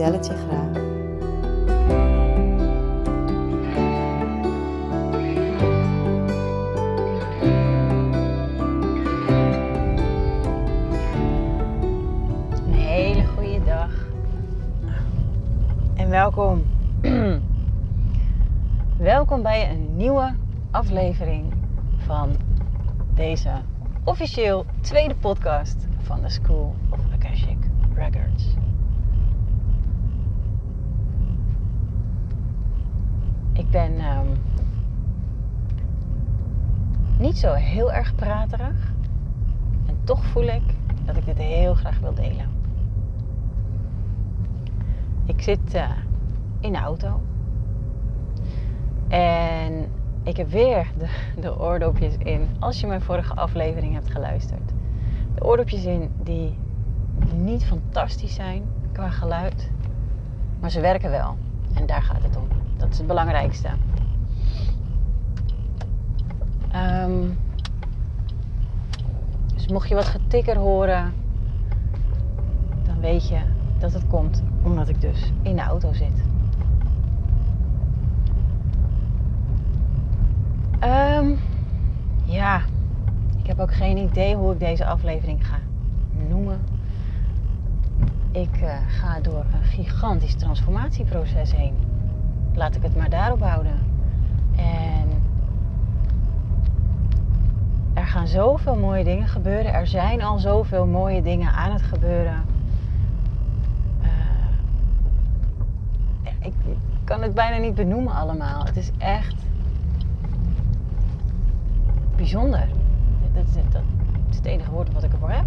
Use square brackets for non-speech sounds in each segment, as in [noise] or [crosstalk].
je graag. Een hele goede dag. En welkom. [clears throat] welkom bij een nieuwe aflevering van deze officieel tweede podcast van de School of Akashic Records. Ik ben ehm, niet zo heel erg praterig. En toch voel ik dat ik dit heel graag wil delen. Ik zit eh, in de auto. En ik heb weer de, de oordopjes in. Als je mijn vorige aflevering hebt geluisterd. De oordopjes in die niet fantastisch zijn qua geluid. Maar ze werken wel. En daar gaat het om. Dat is het belangrijkste. Ehm, dus mocht je wat getikker horen, dan weet je dat het komt omdat ik dus in de auto zit. Ehm, ja, ik heb ook geen idee hoe ik deze aflevering ga noemen. Ik eh, ga door een gigantisch transformatieproces heen. Laat ik het maar daarop houden. En er gaan zoveel mooie dingen gebeuren. Er zijn al zoveel mooie dingen aan het gebeuren. Uh, ik kan het bijna niet benoemen allemaal. Het is echt bijzonder. Dat is, dat is het enige woord wat ik ervoor heb.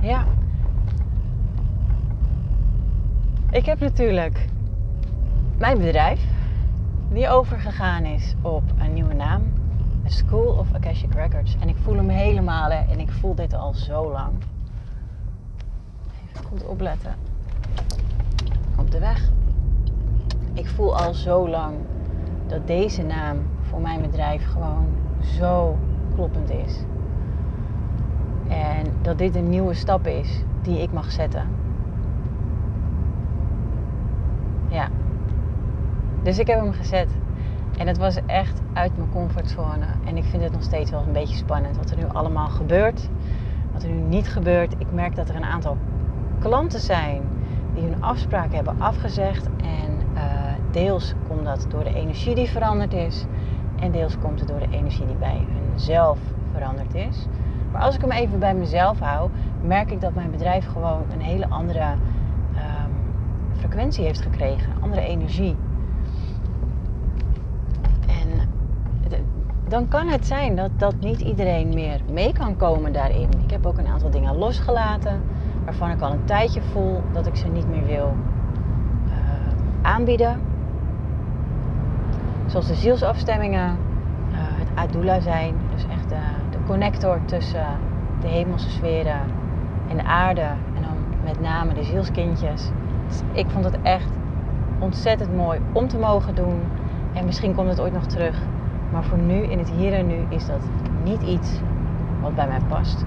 Ja. Ik heb natuurlijk mijn bedrijf, die overgegaan is op een nieuwe naam. School of Akashic Records. En ik voel hem helemaal hè, en ik voel dit al zo lang. Even goed opletten. Op de weg. Ik voel al zo lang dat deze naam voor mijn bedrijf gewoon zo kloppend is. En dat dit een nieuwe stap is die ik mag zetten. Ja. Dus ik heb hem gezet. En het was echt uit mijn comfortzone. En ik vind het nog steeds wel een beetje spannend wat er nu allemaal gebeurt. Wat er nu niet gebeurt. Ik merk dat er een aantal klanten zijn die hun afspraken hebben afgezegd. En uh, deels komt dat door de energie die veranderd is. En deels komt het door de energie die bij hunzelf veranderd is. Maar als ik hem even bij mezelf hou, merk ik dat mijn bedrijf gewoon een hele andere frequentie heeft gekregen. Andere energie. dan kan het zijn dat, dat niet iedereen meer mee kan komen daarin. Ik heb ook een aantal dingen losgelaten waarvan ik al een tijdje voel dat ik ze niet meer wil uh, aanbieden. Zoals de zielsafstemmingen, uh, het Adula zijn, dus echt de, de connector tussen de hemelse sferen en de aarde. En dan met name de zielskindjes. Ik vond het echt ontzettend mooi om te mogen doen. En misschien komt het ooit nog terug. Maar voor nu, in het hier en nu, is dat niet iets wat bij mij past.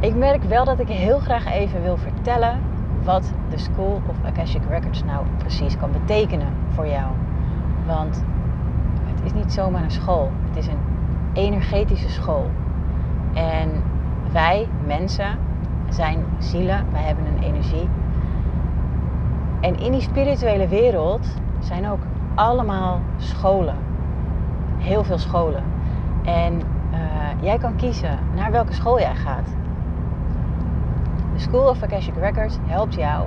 Ik merk wel dat ik heel graag even wil vertellen wat de School of Akashic Records nou precies kan betekenen voor jou. Want het is niet zomaar een school, het is een energetische school. En wij, mensen, zijn zielen, wij hebben een energie. En in die spirituele wereld zijn ook allemaal scholen. Heel veel scholen. En uh, jij kan kiezen naar welke school jij gaat. De School of Akashic Records helpt jou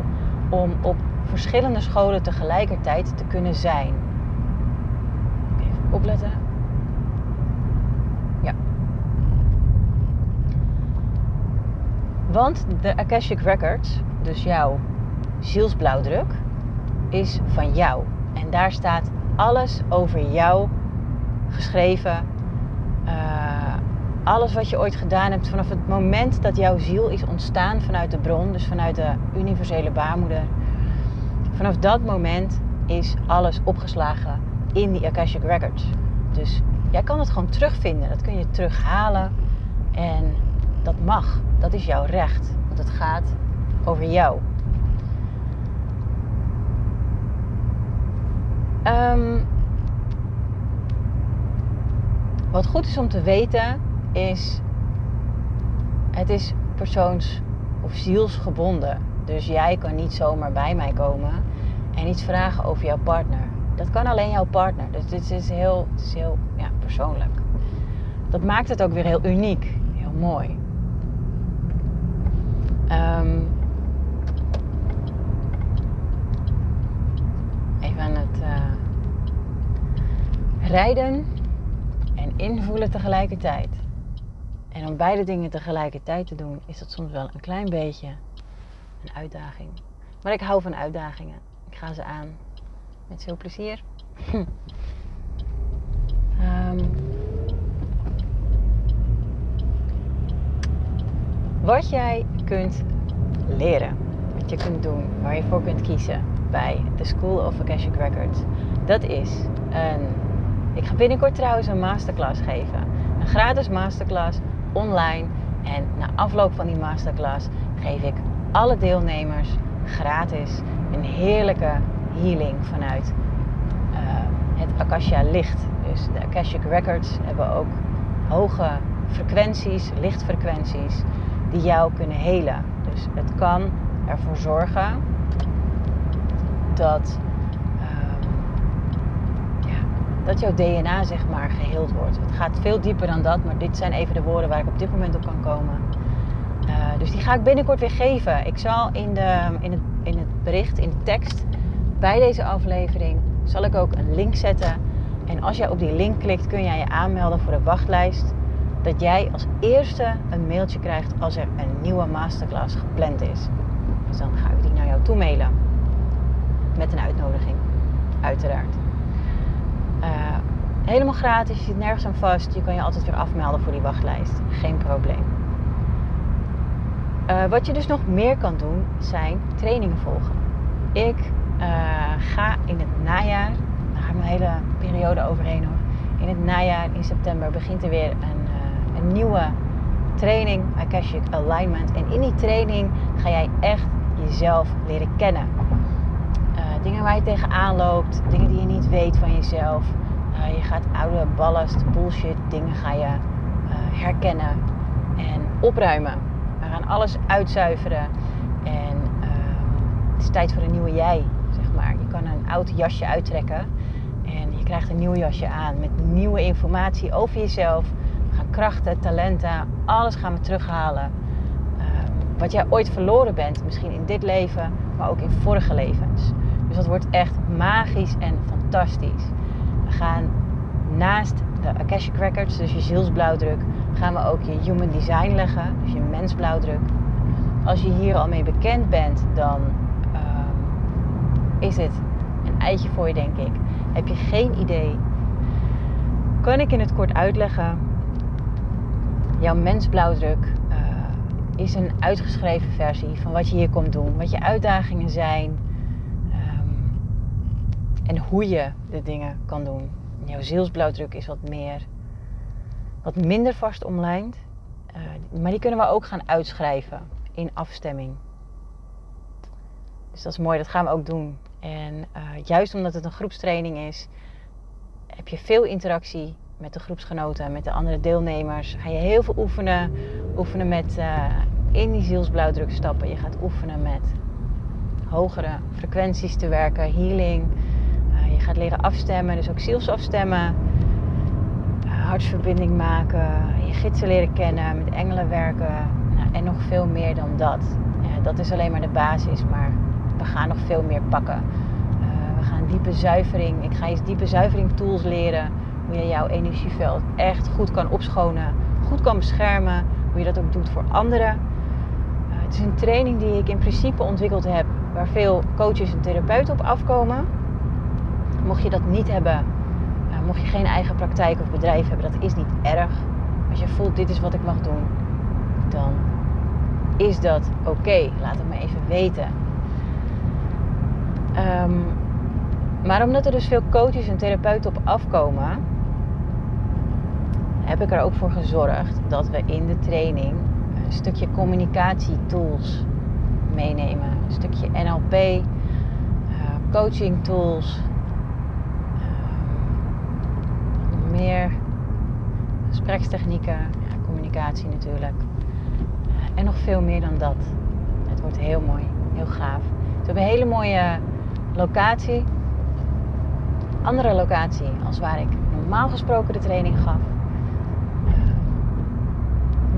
om op verschillende scholen tegelijkertijd te kunnen zijn. Even opletten. Ja. Want de Akashic Records, dus jouw zielsblauwdruk, is van jou. En daar staat alles over jou geschreven. Uh, alles wat je ooit gedaan hebt vanaf het moment dat jouw ziel is ontstaan vanuit de bron, dus vanuit de universele baarmoeder. Vanaf dat moment is alles opgeslagen in die Akashic Records. Dus jij kan het gewoon terugvinden, dat kun je terughalen en dat mag, dat is jouw recht, want het gaat over jou. Um, wat goed is om te weten is, het is persoons- of zielsgebonden. Dus jij kan niet zomaar bij mij komen en iets vragen over jouw partner. Dat kan alleen jouw partner. Dus dit is heel, het is heel ja, persoonlijk. Dat maakt het ook weer heel uniek, heel mooi. Um, even aan het uh, rijden en invoelen tegelijkertijd. En om beide dingen tegelijkertijd te doen, is dat soms wel een klein beetje een uitdaging. Maar ik hou van uitdagingen. Ik ga ze aan met veel plezier. um, [laughs] wat jij kunt leren, wat je kunt doen, waar je voor kunt kiezen bij de School of Akashic Records, dat is een. Ik ga binnenkort trouwens een masterclass geven. Een gratis masterclass online. En na afloop van die masterclass geef ik alle deelnemers gratis een heerlijke healing vanuit uh, het Akasha licht. Dus de Akashic Records hebben ook hoge frequenties, lichtfrequenties, die jou kunnen helen. Dus het kan ervoor zorgen dat dat jouw DNA zeg maar geheeld wordt. Het gaat veel dieper dan dat, maar dit zijn even de woorden waar ik op dit moment op kan komen. Uh, dus die ga ik binnenkort weer geven. Ik zal in, de, in, het, in het bericht, in de tekst bij deze aflevering, zal ik ook een link zetten. En als jij op die link klikt, kun jij je aanmelden voor de wachtlijst. Dat jij als eerste een mailtje krijgt als er een nieuwe masterclass gepland is. Dus dan ga ik die naar jou toe mailen. Met een uitnodiging, uiteraard. Uh, helemaal gratis, je zit nergens aan vast. Je kan je altijd weer afmelden voor die wachtlijst. Geen probleem. Uh, wat je dus nog meer kan doen, zijn trainingen volgen. Ik uh, ga in het najaar, daar ga ik mijn hele periode overheen hoor. In het najaar, in september, begint er weer een, een nieuwe training, Akashic Alignment. En in die training ga jij echt jezelf leren kennen dingen waar je tegenaan loopt, dingen die je niet weet van jezelf. Uh, je gaat oude ballast, bullshit dingen ga je uh, herkennen en opruimen. We gaan alles uitzuiveren en het is tijd voor een nieuwe jij, zeg maar. Je kan een oud jasje uittrekken en je krijgt een nieuw jasje aan met nieuwe informatie over jezelf. Krachten, talenten, alles gaan we terughalen. Ehm, wat jij ooit verloren bent, misschien in dit leven, maar ook in vorige levens. Dus dat wordt echt magisch en fantastisch. We gaan naast de Akashic Records, dus je zielsblauwdruk, gaan we ook je Human Design leggen, dus je mensblauwdruk. Als je hier al mee bekend bent, dan uh, is het een eitje voor je, denk ik. Heb je geen idee? Kan ik in het kort uitleggen? Jouw mensblauwdruk uh, is een uitgeschreven versie van wat je hier komt doen, wat je uitdagingen zijn en hoe je de dingen kan doen. Jouw zielsblauwdruk is wat meer, wat minder vast omlijnd. Uh, maar die kunnen we ook gaan uitschrijven in afstemming. Dus dat is mooi, dat gaan we ook doen. En uh, juist omdat het een groepstraining is, heb je veel interactie met de groepsgenoten, met de andere deelnemers. Ga je heel veel oefenen. Oefenen met uh, in die zielsblauwdruk stappen. Je gaat oefenen met hogere frequenties te werken, healing je gaat leren afstemmen, dus ook zielsafstemmen. Uh, hartsverbinding maken, je gidsen leren kennen, met engelen werken. Nou, en nog veel meer dan dat. Dat is alleen maar de basis, maar we gaan nog veel meer pakken. We gaan diepe zuivering. Ik ga je diepe zuivering tools leren. Hoe je jouw energieveld echt goed kan opschonen, goed kan beschermen. Hoe je dat ook doet voor anderen. het is een training die ik in principe ontwikkeld heb, waar veel coaches en therapeuten op afkomen. Mocht je dat niet hebben, uh, mocht je geen eigen praktijk of bedrijf hebben, dat is niet erg. Als je voelt, dit is wat ik mag doen, dan is dat oké. Laat het me even weten. Um, maar omdat er dus veel coaches en therapeuten op afkomen, heb ik er ook voor gezorgd dat we in de training een stukje communicatietools meenemen. Een stukje NLP, eh, coaching tools, uh, meer gesprekstechnieken, communicatie natuurlijk. en nog veel meer dan dat. Het wordt heel mooi, heel gaaf. We hebben een hele mooie locatie andere locatie als waar ik normaal gesproken de training gaf.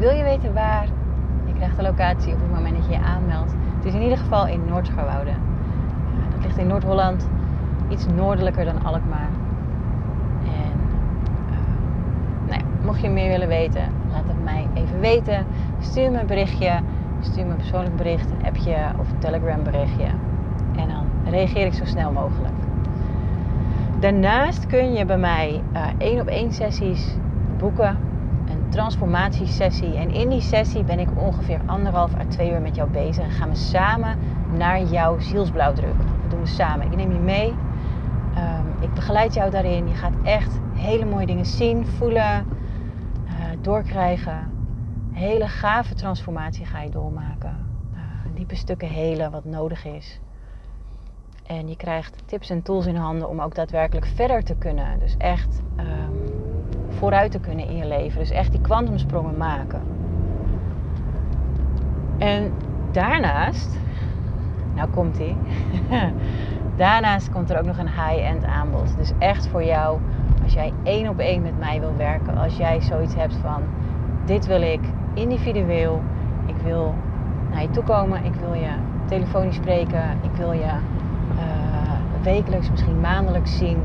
Wil je weten waar? Je krijgt de locatie op het moment dat je je aanmeldt. Het is in ieder geval in Noord-Scharwoude. Dat ligt in Noord-Holland, iets noordelijker dan Alkmaar. En uh, nou ja, mocht je meer willen weten, laat het mij even weten. Stuur me een berichtje, stuur me een persoonlijk bericht, een appje of een Telegram berichtje. En dan reageer ik zo snel mogelijk. Daarnaast kun je bij mij uh, één op één sessies boeken. Transformatiesessie. En in die sessie ben ik ongeveer anderhalf à twee uur met jou bezig. En gaan we samen naar jouw zielsblauwdruk. Dat doen we samen. Ik neem je mee. Um, ik begeleid jou daarin. Je gaat echt hele mooie dingen zien, voelen, uh, doorkrijgen. Hele gave transformatie ga je doormaken. Uh, diepe stukken helen wat nodig is. En je krijgt tips en tools in handen om ook daadwerkelijk verder te kunnen. Dus echt um, vooruit te kunnen in je leven. Dus echt die kwantumsprongen maken. En daarnaast, nou komt ie. [laughs] daarnaast komt er ook nog een high-end aanbod. Dus echt voor jou, als jij één op één met mij wil werken. Als jij zoiets hebt van, dit wil ik individueel. Ik wil naar je toe komen. Ik wil je telefonisch spreken. Ik wil je wekelijks, misschien maandelijks zien.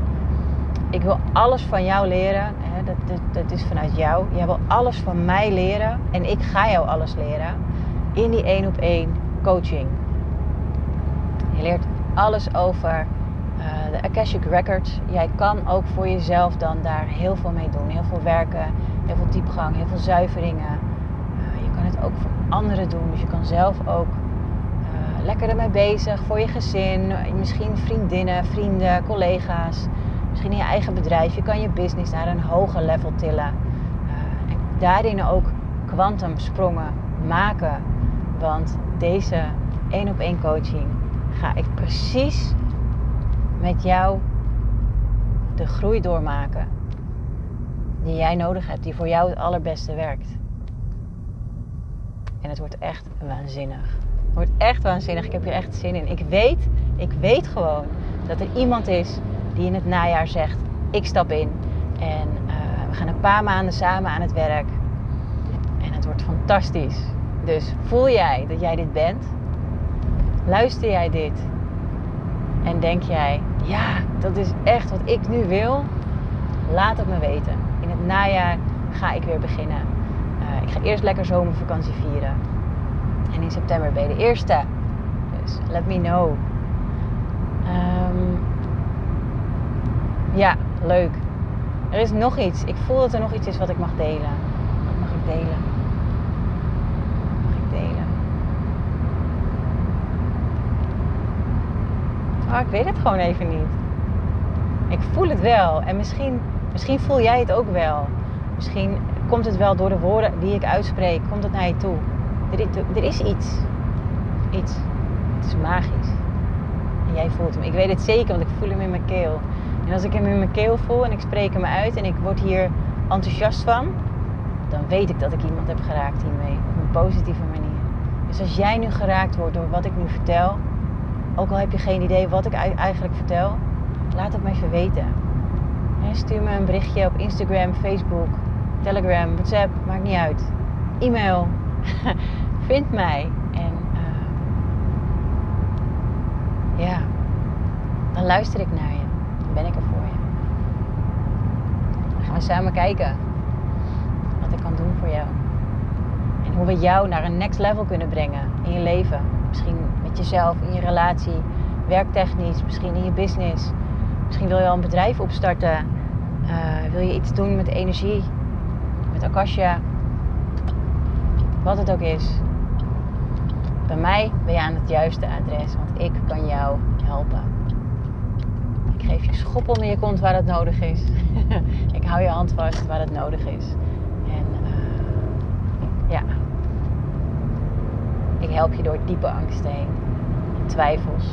Ik wil alles van jou leren. Hè, dat, dat, is vanuit jou. Jij wil alles van mij leren. En ik ga jou alles leren. In die één op één coaching. Je leert alles over uh, de Akashic Records. Jij kan ook voor jezelf dan daar heel veel mee doen. Heel veel werken, heel veel diepgang, heel veel zuiveringen. Uh, je kan het ook voor anderen doen. Dus je kan zelf ook lekker ermee bezig voor je gezin, misschien vriendinnen, vrienden, collega's, misschien in je eigen bedrijf. Je kan je business naar een hoger level tillen uh, en daarin ook kwantumsprongen maken. Want deze één op één coaching ga ik precies met jou de groei doormaken die jij nodig hebt, die voor jou het allerbeste werkt. En het wordt echt waanzinnig wordt echt waanzinnig. Ik heb hier echt zin in. Ik weet, ik weet gewoon dat er iemand is die in het najaar zegt: ik stap in. En uh, we gaan een paar maanden samen aan het werk. En het wordt fantastisch. Dus voel jij dat jij dit bent? Luister jij dit? En denk jij, ja, dat is echt wat ik nu wil? Laat het me weten. In het najaar ga ik weer beginnen. Uh, ik ga eerst lekker zomervakantie vieren. En in september ben je de eerste. Dus let me know. Um, ja, leuk. Er is nog iets. Ik voel dat er nog iets is wat ik mag delen. Wat mag ik delen? Wat mag ik delen? Oh, ik weet het gewoon even niet. Ik voel het wel. En misschien, misschien voel jij het ook wel. Misschien komt het wel door de woorden die ik uitspreek. Komt het naar je toe. Er, is iets. Iets. Het is magisch. En jij voelt hem. Ik weet het zeker, want ik voel hem in mijn keel. En als ik hem in mijn keel voel en ik spreek hem uit en ik word hier enthousiast van, dan weet ik dat ik iemand heb geraakt hiermee. Op een positieve manier. Dus als jij nu geraakt wordt door wat ik nu vertel, ook al heb je geen idee wat ik eigenlijk vertel, laat het even weten. Stuur me een berichtje op Instagram, Facebook, Telegram, WhatsApp, maakt niet uit. E-mail, [laughs] vind mij. En uh, ja, dan luister ik naar je. Ben er voor je. Dan gaan we samen kijken wat ik kan doen voor jou. En hoe we jou naar een next level kunnen brengen in je leven. Misschien met jezelf, in je relatie, werktechnisch, misschien in je business. Misschien wil je al een bedrijf opstarten. Uh, wil je iets doen met energie, met Akasha. Wat het ook is. Bij mij ben je aan het juiste adres, want ik kan jou helpen. Geef je schop onder je kont waar het nodig is. [laughs] ik hou je hand vast waar het nodig is. En uh, ja, ik help je door diepe angsten heen, twijfels.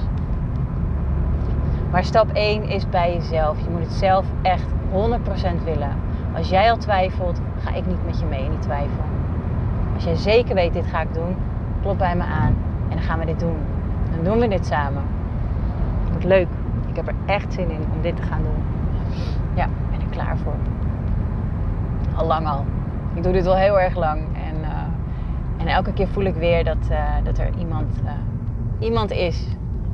Maar stap 1 is bij jezelf. Je moet het zelf echt 100% willen. Als jij al twijfelt, ga ik niet met je mee in die twijfel. Als jij zeker weet, dit ga ik doen, klop bij me aan en dan gaan we dit doen. Dan doen we dit samen. Het wordt leuk. Ik heb er echt zin in om dit te gaan doen. Ja, ben ik klaar voor. Al lang al. Ik doe dit al heel erg lang. En, uh, en elke keer voel ik weer dat, uh, dat er iemand, uh, iemand is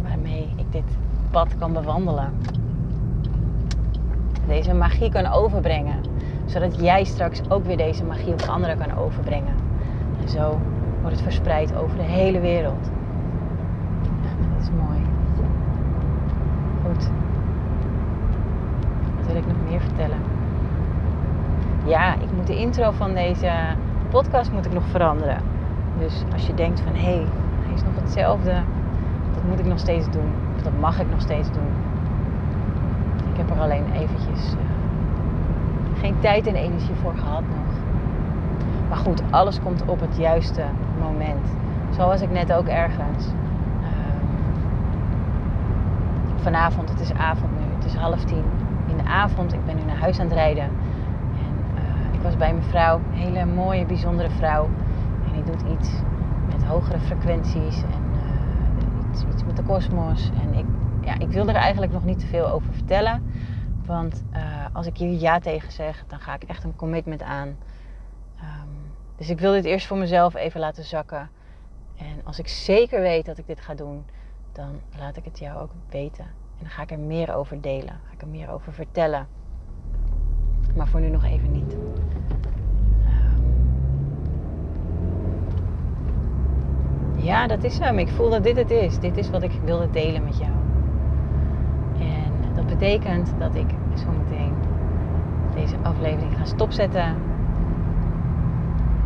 waarmee ik dit pad kan bewandelen. Deze magie kan overbrengen. Zodat jij straks ook weer deze magie op anderen kan overbrengen. En zo wordt het verspreid over de hele wereld. Ja, [laughs] dat is mooi. Wat wil ik nog meer vertellen? Ja, ik moet de intro van deze podcast moet ik nog veranderen. Dus als je denkt van hé, hey, hij is nog hetzelfde, dat moet ik nog steeds doen. Of dat mag ik nog steeds doen. Ik heb er alleen eventjes uh, geen tijd en energie voor gehad nog. Maar goed, alles komt op het juiste moment. Zo was ik net ook ergens. Vanavond, het is avond nu, het is half tien. In de avond, ik ben nu naar huis aan het rijden. En uh, ik was bij mijn vrouw, een hele mooie, bijzondere vrouw. En die doet iets met hogere frequenties en uh, iets, met de kosmos. En ik, ja, ik wil er eigenlijk nog niet te veel over vertellen. Want uh, als ik hier ja tegen zeg, dan ga ik echt een commitment aan. Um, dus ik wil dit eerst voor mezelf even laten zakken. En als ik zeker weet dat ik dit ga doen, dan laat ik het jou ook weten. En dan ga ik er meer over delen. Ga ik er meer over vertellen. Maar voor nu nog even niet. Ja, dat is hem. Ik voel dat dit het is. Dit is wat ik wilde delen met jou. En dat betekent dat ik zo meteen deze aflevering ga stopzetten.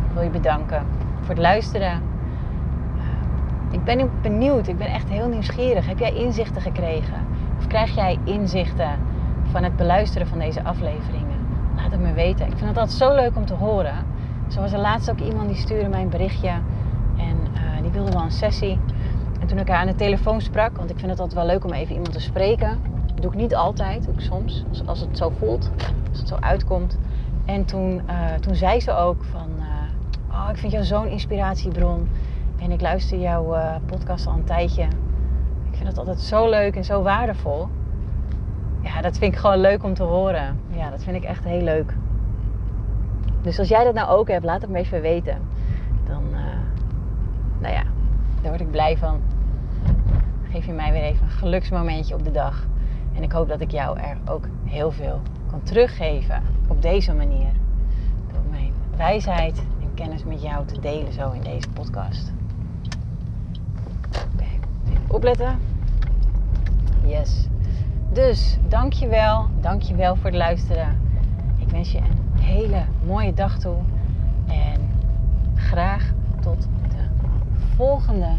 Ik wil je bedanken voor het luisteren. Ik ben benieuwd. Ik ben echt heel nieuwsgierig. Heb jij inzichten gekregen? Of krijg jij inzichten van het beluisteren van deze afleveringen? Laat het me weten. Ik vind het altijd zo leuk om te horen. Zo was er laatst ook iemand die stuurde mij een berichtje. En uh, die wilde wel een sessie. En toen ik haar aan de telefoon sprak, want ik vind het altijd wel leuk om even iemand te spreken. Dat doe ik niet altijd, doe ik soms, als, het zo voelt, als het zo uitkomt. En toen, uh, toen zei ze ook van, uh, oh, ik vind jou zo'n inspiratiebron. En ik luister jouw uh, podcast al een tijdje. Ik vind het altijd zo leuk en zo waardevol. Ja, dat vind ik gewoon leuk om te horen. Ja, dat vind ik echt heel leuk. Dus als jij dat nou ook hebt, laat het me even weten. Dan, uh, nou ja, daar word ik blij van. Geef je mij weer even een geluksmomentje op de dag. En ik hoop dat ik jou er ook heel veel kan teruggeven op deze manier. Door mijn wijsheid en kennis met jou te delen zo in deze podcast. Opletten. Yes. Dus, dankjewel. Dankjewel voor het luisteren. Ik wens je een hele mooie dag toe. En graag tot de volgende